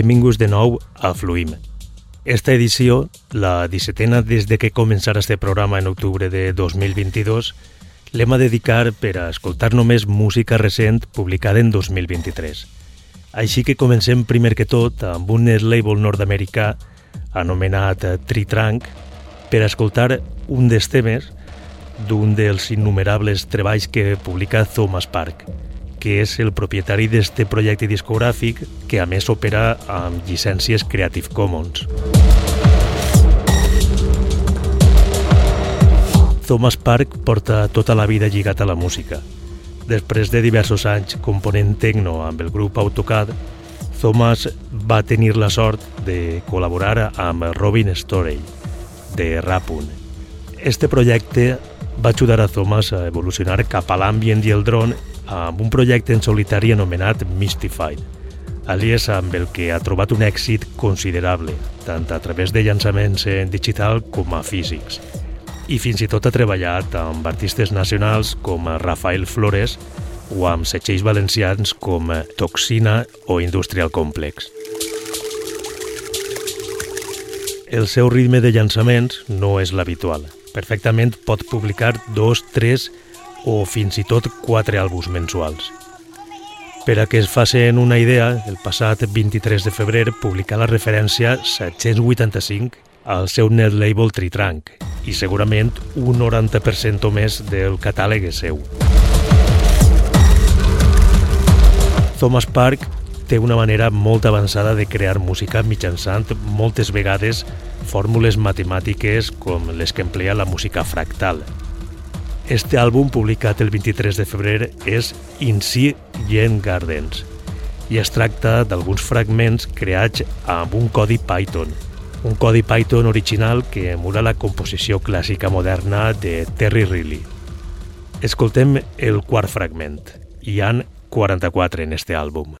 benvinguts de nou a Fluim. Esta edició, la 17a des de que començarà este programa en octubre de 2022, l'hem a dedicar per a escoltar només música recent publicada en 2023. Així que comencem primer que tot amb un net label nord-americà anomenat Tritrank per a escoltar un dels temes d'un dels innumerables treballs que publica Thomas Park, que és el propietari d'este projecte discogràfic que a més opera amb llicències Creative Commons. Thomas Park porta tota la vida lligat a la música. Després de diversos anys component techno amb el grup AutoCAD, Thomas va tenir la sort de col·laborar amb Robin Storey, de Rapun. Este projecte va ajudar a Thomas a evolucionar cap a l'ambient i el dron amb un projecte en solitari anomenat Mystified, alias amb el que ha trobat un èxit considerable, tant a través de llançaments en digital com a físics. I fins i tot ha treballat amb artistes nacionals com Rafael Flores o amb setxells valencians com Toxina o Industrial Complex. El seu ritme de llançaments no és l'habitual. Perfectament pot publicar dos, tres o fins i tot quatre àlbums mensuals. Per a que es facin una idea, el passat 23 de febrer publicà la referència 785 al seu net label Tritrank i segurament un 90% o més del catàleg és seu. Thomas Park té una manera molt avançada de crear música mitjançant moltes vegades fórmules matemàtiques com les que emplea la música fractal, Este àlbum, publicat el 23 de febrer, és In Sea Yen Gardens i es tracta d'alguns fragments creats amb un codi Python, un codi Python original que emula la composició clàssica moderna de Terry Riley. Escoltem el quart fragment. Hi han 44 en este àlbum.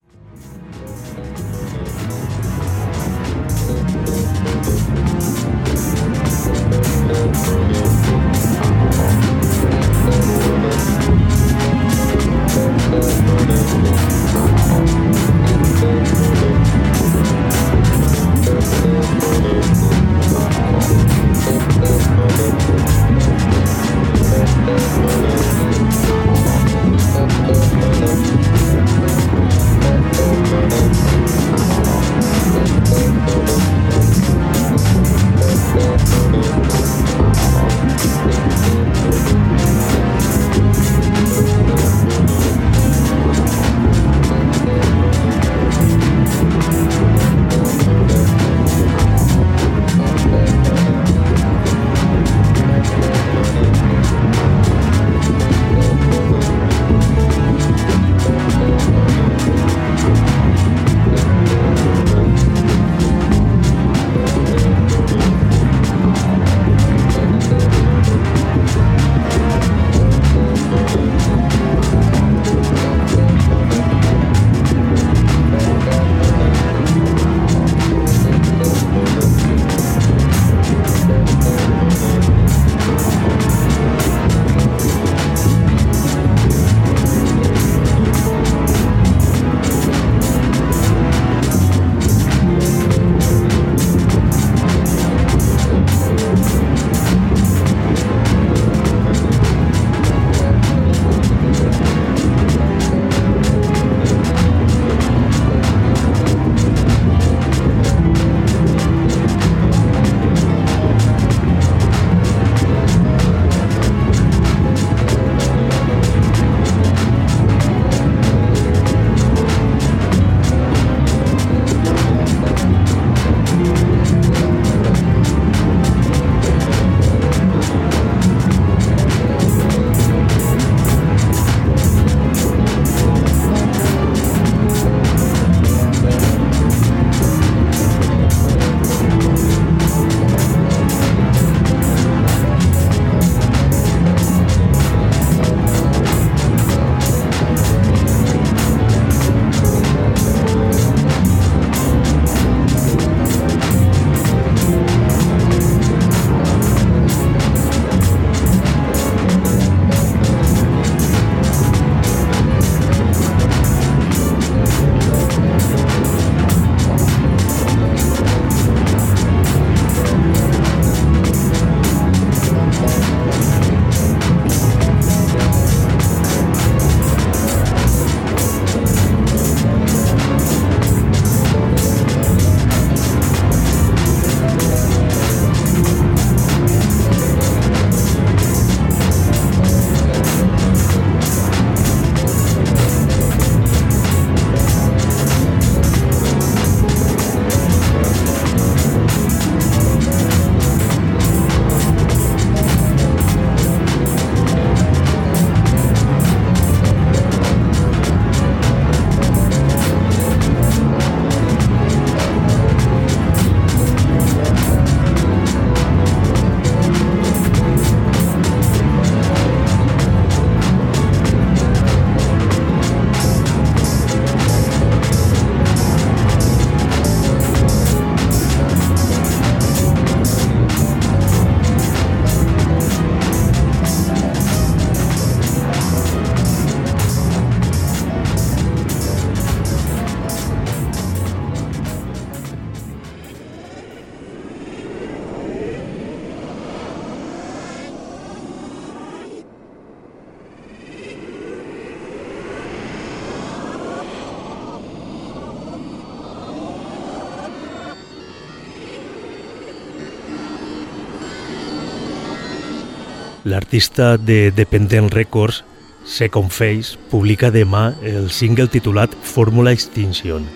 L'artista de Dependent Records, Second Face, publica demà el single titulat Fórmula Extinction,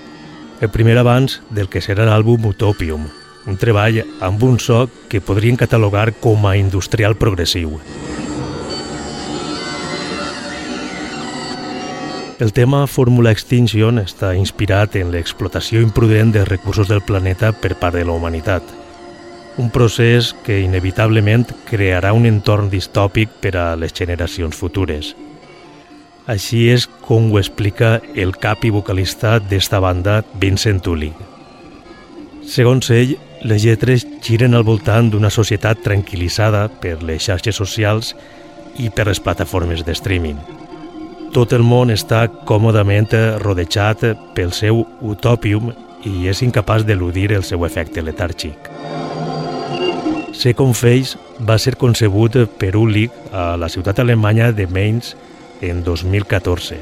el primer abans del que serà l'àlbum Utopium, un treball amb un so que podrien catalogar com a industrial progressiu. El tema Fórmula Extinction està inspirat en l'explotació imprudent dels recursos del planeta per part de la humanitat. Un procés que inevitablement crearà un entorn distòpic per a les generacions futures. Així és com ho explica el cap i vocalista d'esta banda, Vincent Tully. Segons ell, les lletres giren al voltant d'una societat tranquil·litzada per les xarxes socials i per les plataformes de streaming tot el món està còmodament rodejat pel seu utòpium i és incapaç d'eludir el seu efecte letàrgic. Second Face va ser concebut per Ulrich a la ciutat alemanya de Mainz en 2014,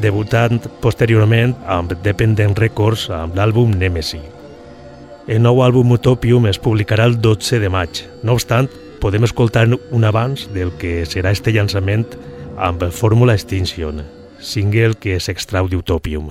debutant posteriorment amb Dependent Records amb l'àlbum Nemesis. El nou àlbum Utopium es publicarà el 12 de maig. No obstant, podem escoltar un abans del que serà este llançament amb Fórmula Extinction, single que s'extrau d'Utopium.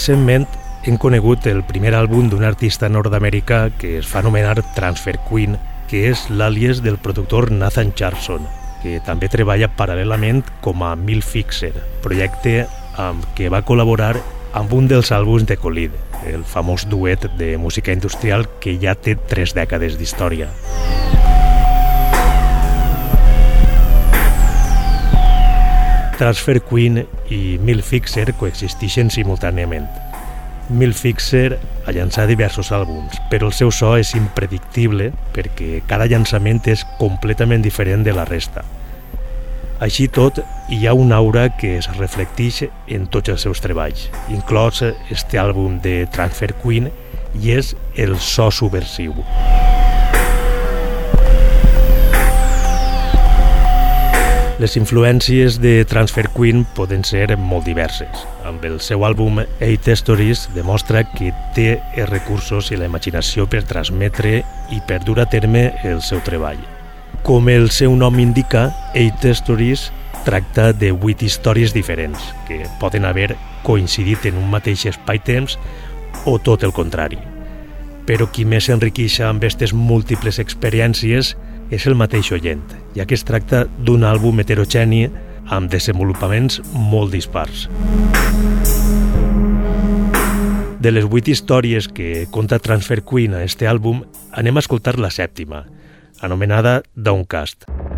Recentment hem conegut el primer àlbum d'un artista nord-americà que es fa anomenar Transfer Queen, que és l'àlies del productor Nathan Charlson, que també treballa paral·lelament com a Mill Fixer, projecte amb què va col·laborar amb un dels àlbums de Colid, el famós duet de música industrial que ja té tres dècades d'història. Transfer Queen i Mill Fixer coexisteixen simultàniament. Mill Fixer ha llançat diversos àlbums, però el seu so és impredictible perquè cada llançament és completament diferent de la resta. Així tot, hi ha una aura que es reflecteix en tots els seus treballs, inclòs este àlbum de Transfer Queen, i és el so subversiu. Les influències de Transfer Queen poden ser molt diverses. Amb el seu àlbum Eight Stories demostra que té els recursos i la imaginació per transmetre i per dur a terme el seu treball. Com el seu nom indica, Eight Stories tracta de vuit històries diferents que poden haver coincidit en un mateix espai-temps o tot el contrari. Però qui més s'enriqueix amb aquestes múltiples experiències és el mateix oient, ja que es tracta d'un àlbum heterogeni amb desenvolupaments molt dispars. De les vuit històries que conta Transfer Queen a este àlbum, anem a escoltar la sèptima, anomenada Downcast. Downcast.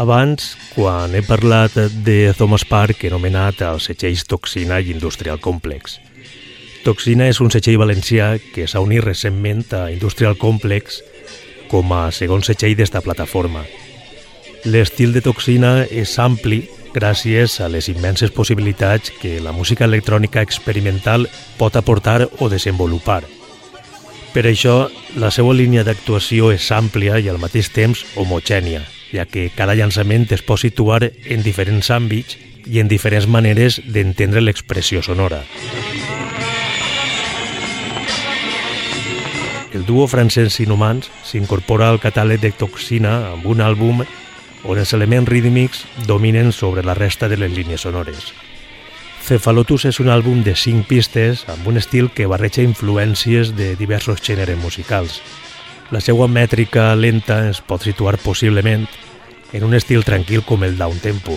Abans, quan he parlat de Thomas Park, he nomenat els setxells Toxina i Industrial Complex. Toxina és un setxell valencià que s'ha unit recentment a Industrial Complex com a segon setxell d'esta plataforma. L'estil de Toxina és ampli gràcies a les immenses possibilitats que la música electrònica experimental pot aportar o desenvolupar. Per això, la seva línia d'actuació és àmplia i al mateix temps homogènia, ja que cada llançament es pot situar en diferents àmbits i en diferents maneres d'entendre l'expressió sonora. El duo francès Inhumans s'incorpora al catàleg de Toxina amb un àlbum on els elements rítmics dominen sobre la resta de les línies sonores. Cephalotus és un àlbum de cinc pistes amb un estil que barreja influències de diversos gèneres musicals. La seva mètrica lenta es pot situar possiblement en un estil tranquil com el downtempo.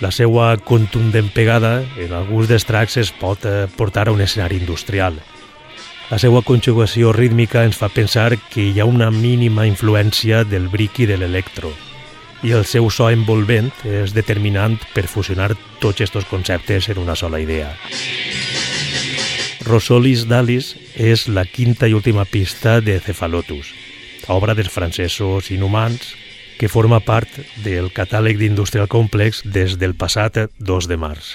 La seva contundent pegada en alguns dels tracks es pot eh, portar a un escenari industrial. La seva conjugació rítmica ens fa pensar que hi ha una mínima influència del brick i de l'electro, i el seu so envolvent és determinant per fusionar tots aquests conceptes en una sola idea. Rosolis Dalis és la quinta i última pista de Cephalotus, obra dels francesos inhumans que forma part del catàleg d'Industrial Complex des del passat 2 de març.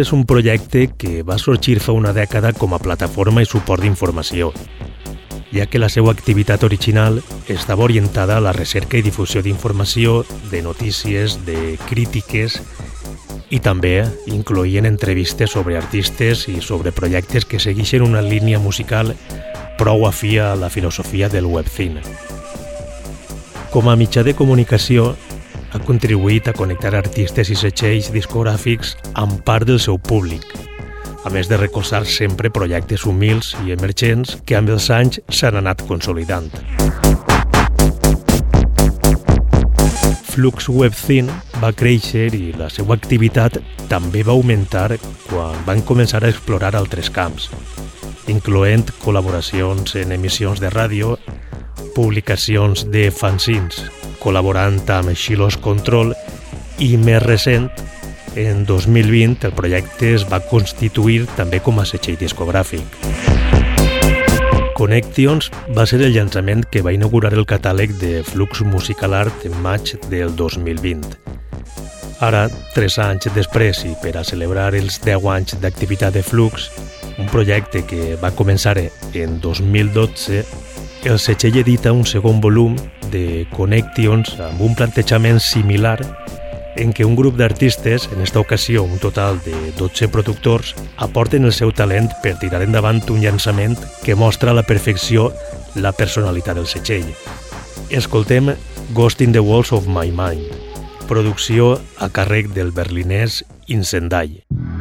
És un projecte que va sorgir fa una dècada com a plataforma i suport d'informació, ja que la seva activitat original estava orientada a la recerca i difusió d'informació, de notícies, de crítiques i també incloïen entrevistes sobre artistes i sobre projectes que segueixen una línia musical prou afia a la filosofia del webzine. Com a mitjà de comunicació, ha contribuït a connectar artistes i setxells discogràfics amb part del seu públic, a més de recolzar sempre projectes humils i emergents que amb els anys s'han anat consolidant. Flux Webzine va créixer i la seva activitat també va augmentar quan van començar a explorar altres camps, incloent col·laboracions en emissions de ràdio, publicacions de fanzins, col·laborant amb Xilos Control i més recent, en 2020 el projecte es va constituir també com a setxell discogràfic. Connections va ser el llançament que va inaugurar el catàleg de Flux Musical Art en maig del 2020. Ara, tres anys després i per a celebrar els 10 anys d'activitat de Flux, un projecte que va començar en 2012, el setxell edita un segon volum de Connections amb un plantejament similar en què un grup d'artistes, en esta ocasió un total de 12 productors, aporten el seu talent per tirar endavant un llançament que mostra a la perfecció la personalitat del setxell. Escoltem Ghost in the Walls of My Mind, producció a càrrec del berlinès Incendai. El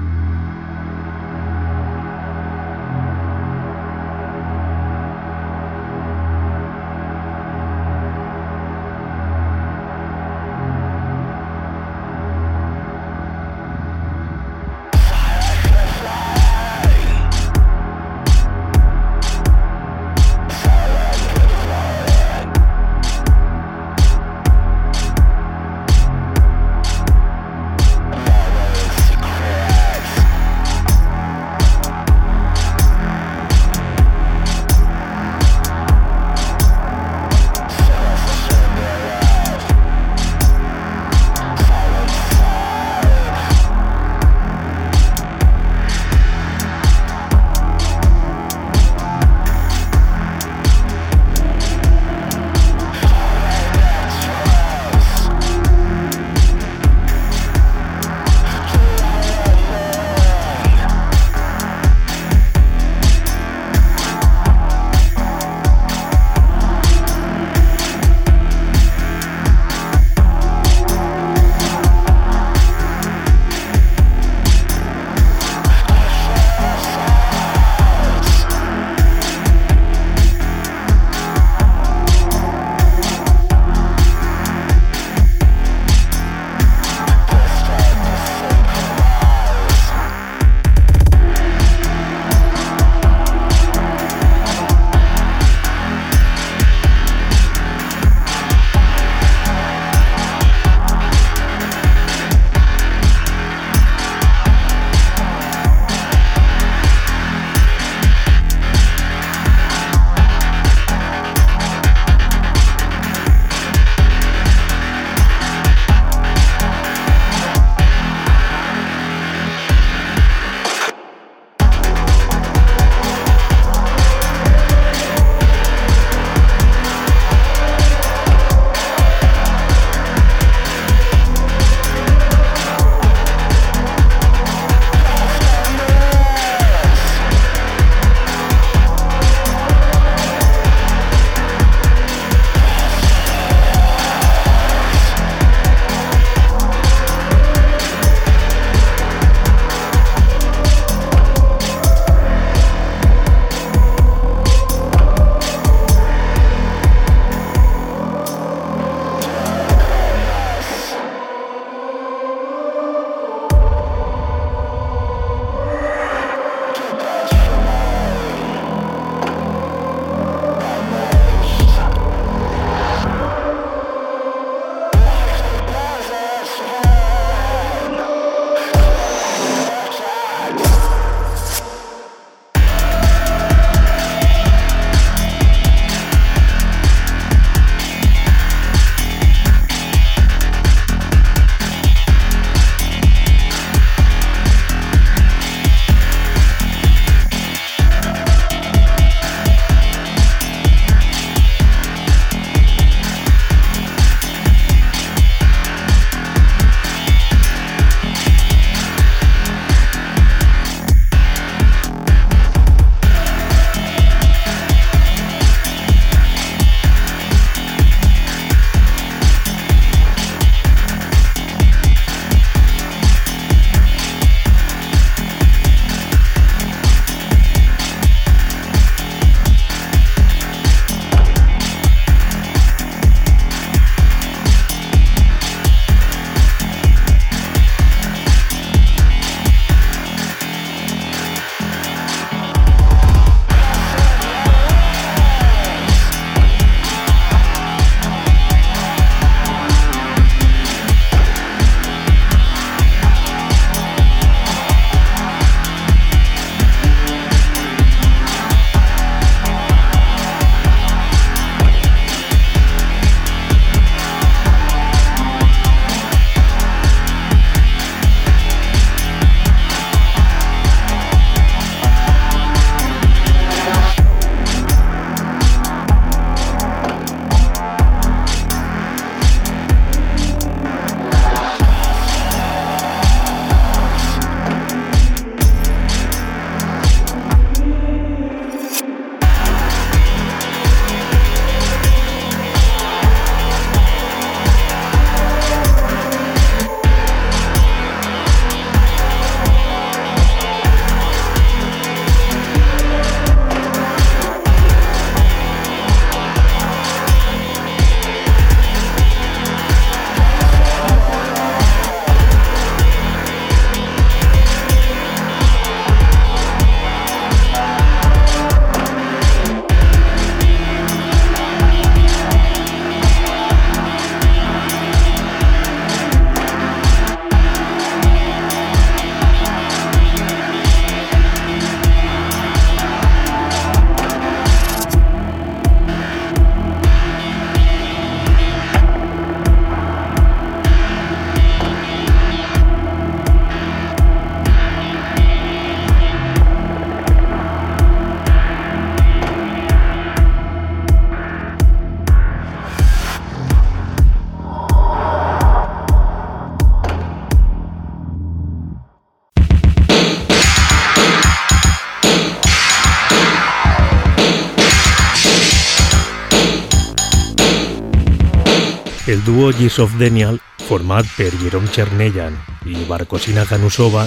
Years of Daniel, format per Jerome Chernellan i Barcosina Ganusova,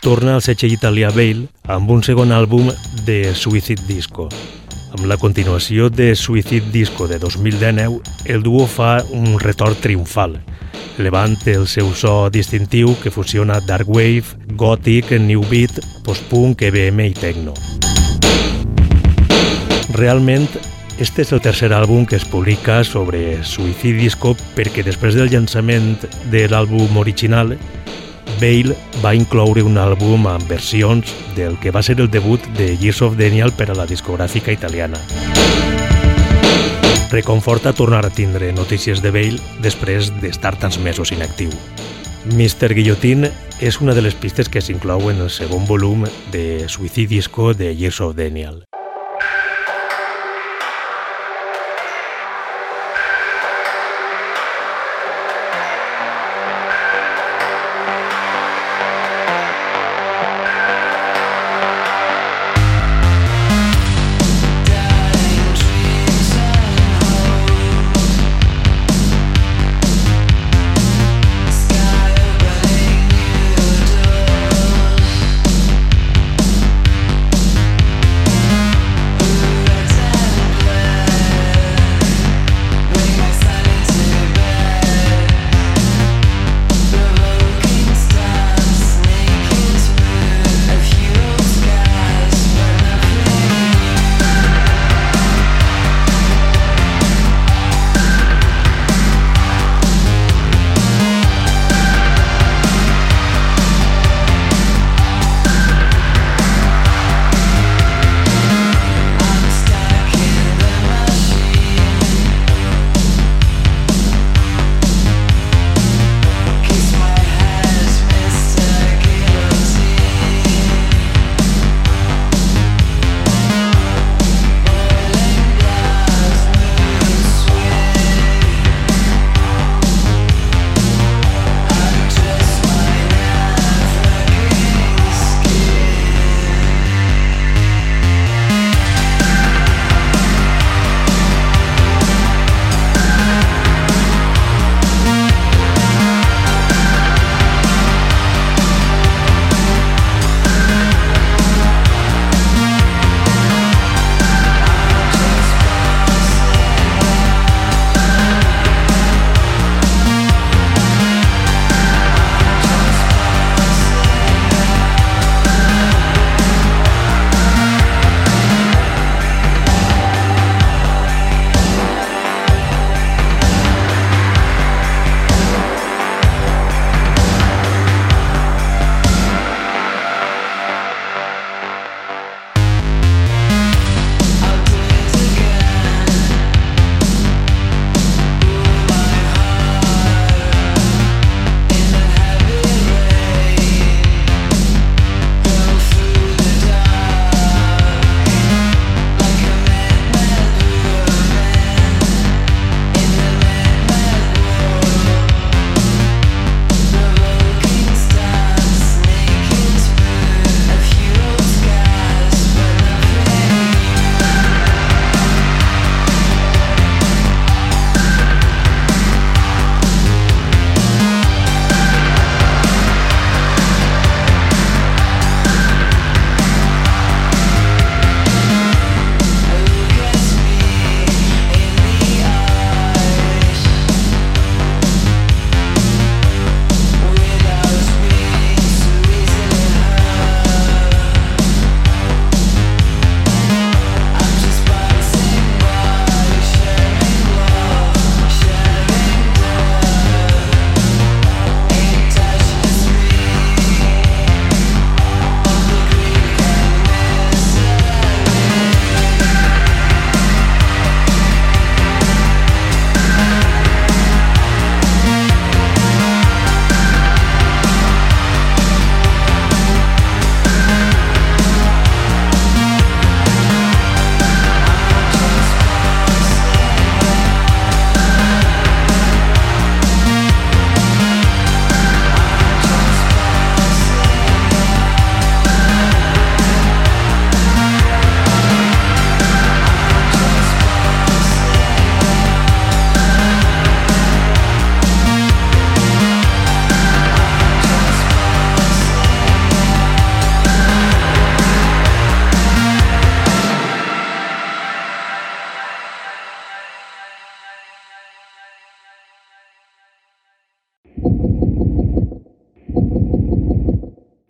torna al setge italià Bale amb un segon àlbum de Suicide Disco. Amb la continuació de Suicide Disco de 2019, el duo fa un retorn triomfal, levant el seu so distintiu que fusiona dark wave, gothic, new beat, post-punk, EBM i techno. Realment, este és el tercer àlbum que es publica sobre Suicide Disco perquè després del llançament de l'àlbum original Bale va incloure un àlbum amb versions del que va ser el debut de Years of Daniel per a la discogràfica italiana. Reconforta tornar a tindre notícies de Bale després d'estar tants mesos inactiu. Mr. Guillotín és una de les pistes que s'inclou en el segon volum de Suicidisco de Years of Daniel.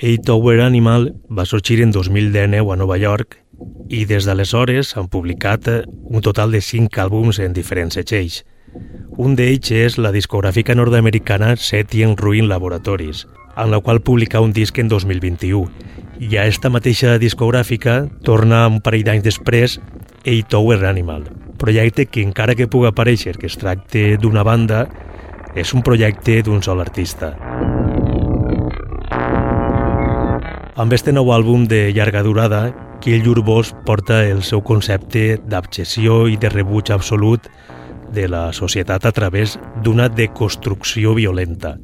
Eight Tower Animal va sorgir en 2019 a Nova York i des d'aleshores han publicat un total de 5 àlbums en diferents setxells. Un d'ells és la discogràfica nord-americana Setien Ruin Laboratories, amb la qual publica un disc en 2021. I a esta mateixa discogràfica torna un parell d'anys després Eight Tower Animal, projecte que encara que puga aparèixer que es tracte d'una banda, és un projecte d'un sol artista. Amb este nou àlbum de llarga durada, Kill Your Boss porta el seu concepte d'abjecció i de rebuig absolut de la societat a través d'una deconstrucció violenta.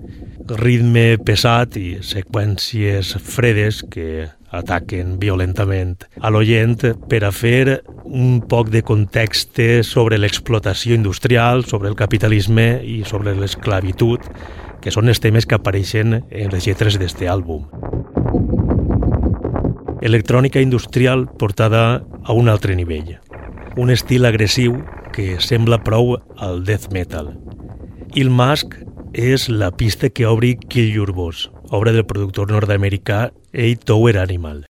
Ritme pesat i seqüències fredes que ataquen violentament a l'oient per a fer un poc de context sobre l'explotació industrial, sobre el capitalisme i sobre l'esclavitud, que són els temes que apareixen en les lletres d'este àlbum. Electrònica industrial portada a un altre nivell. Un estil agressiu que sembla prou al death metal. Il Mask és la pista que obri Kill Your Boss, obra del productor nord-americà A Tower Animal.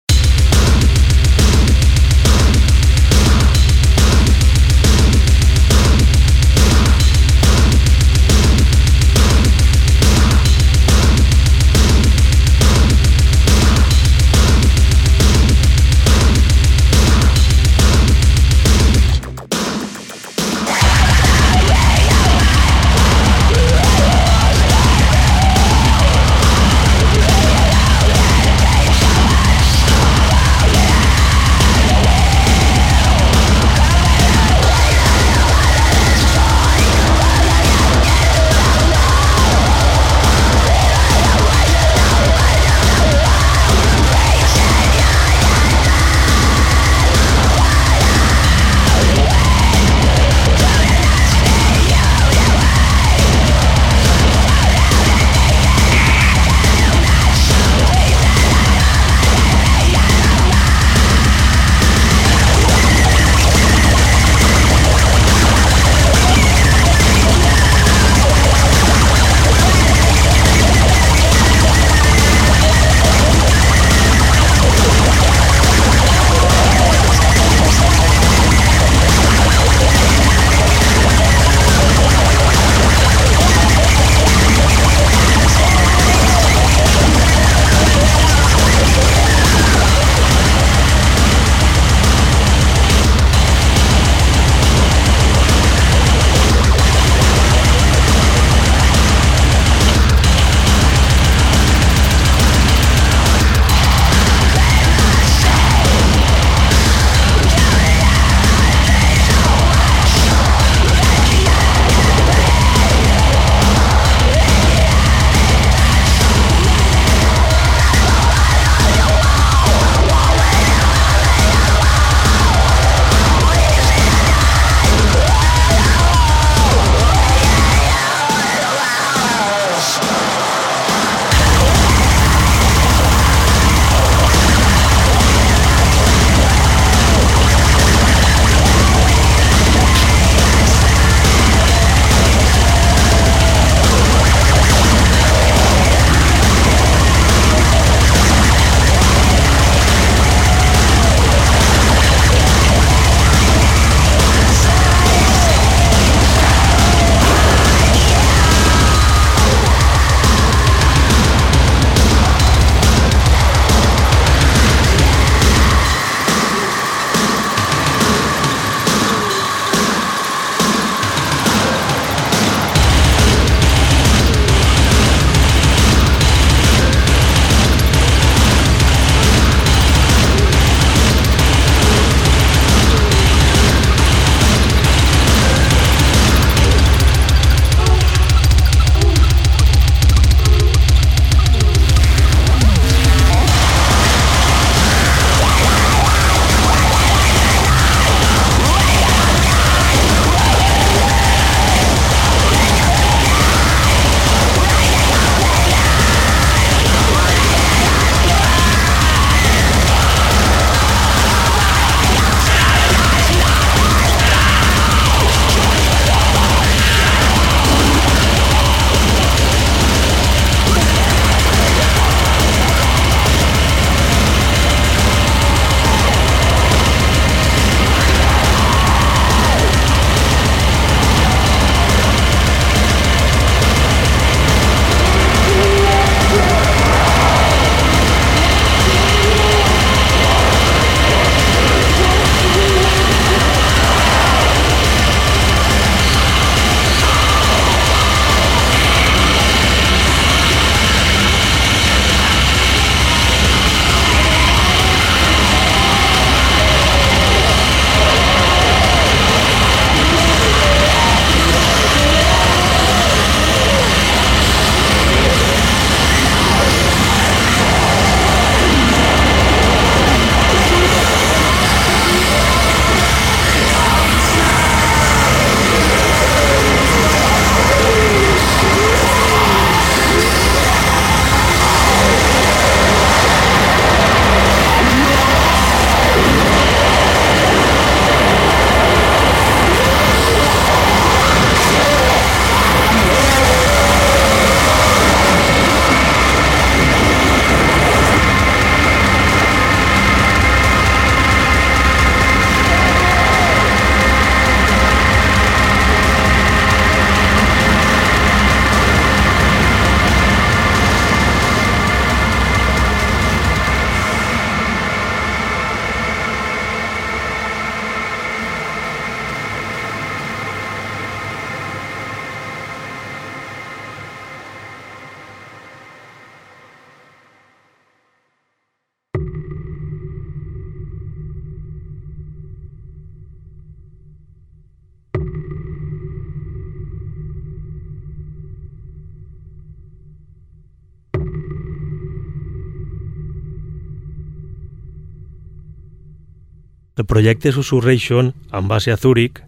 El projecte Susurration, amb base a Zúrich,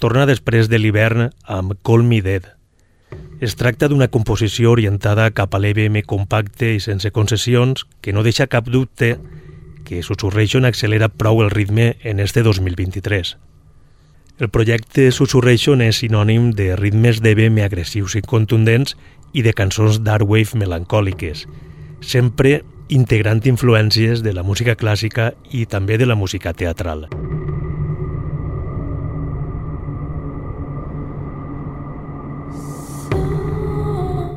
torna després de l'hivern amb Call Me Dead. Es tracta d'una composició orientada cap a l'EBM compacte i sense concessions que no deixa cap dubte que Susurration accelera prou el ritme en este 2023. El projecte Susurration és sinònim de ritmes d'EBM agressius i contundents i de cançons dark wave melancòliques, sempre integrant influències de la música clàssica i també de la música teatral.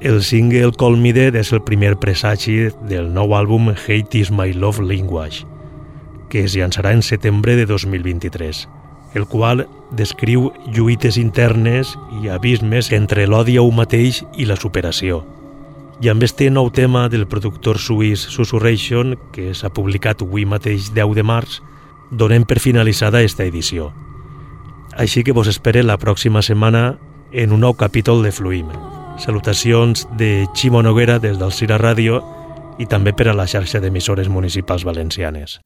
El single Call Me Dead és el primer presagi del nou àlbum Hate is my love language, que es llançarà en setembre de 2023, el qual descriu lluites internes i abismes entre l'odi a un mateix i la superació. I amb este nou tema del productor suís Susurration, que s'ha publicat avui mateix 10 de març, donem per finalitzada esta edició. Així que vos espere la pròxima setmana en un nou capítol de Fluim. Salutacions de Ximo Noguera des del Cira Ràdio i també per a la xarxa d'emissores municipals valencianes.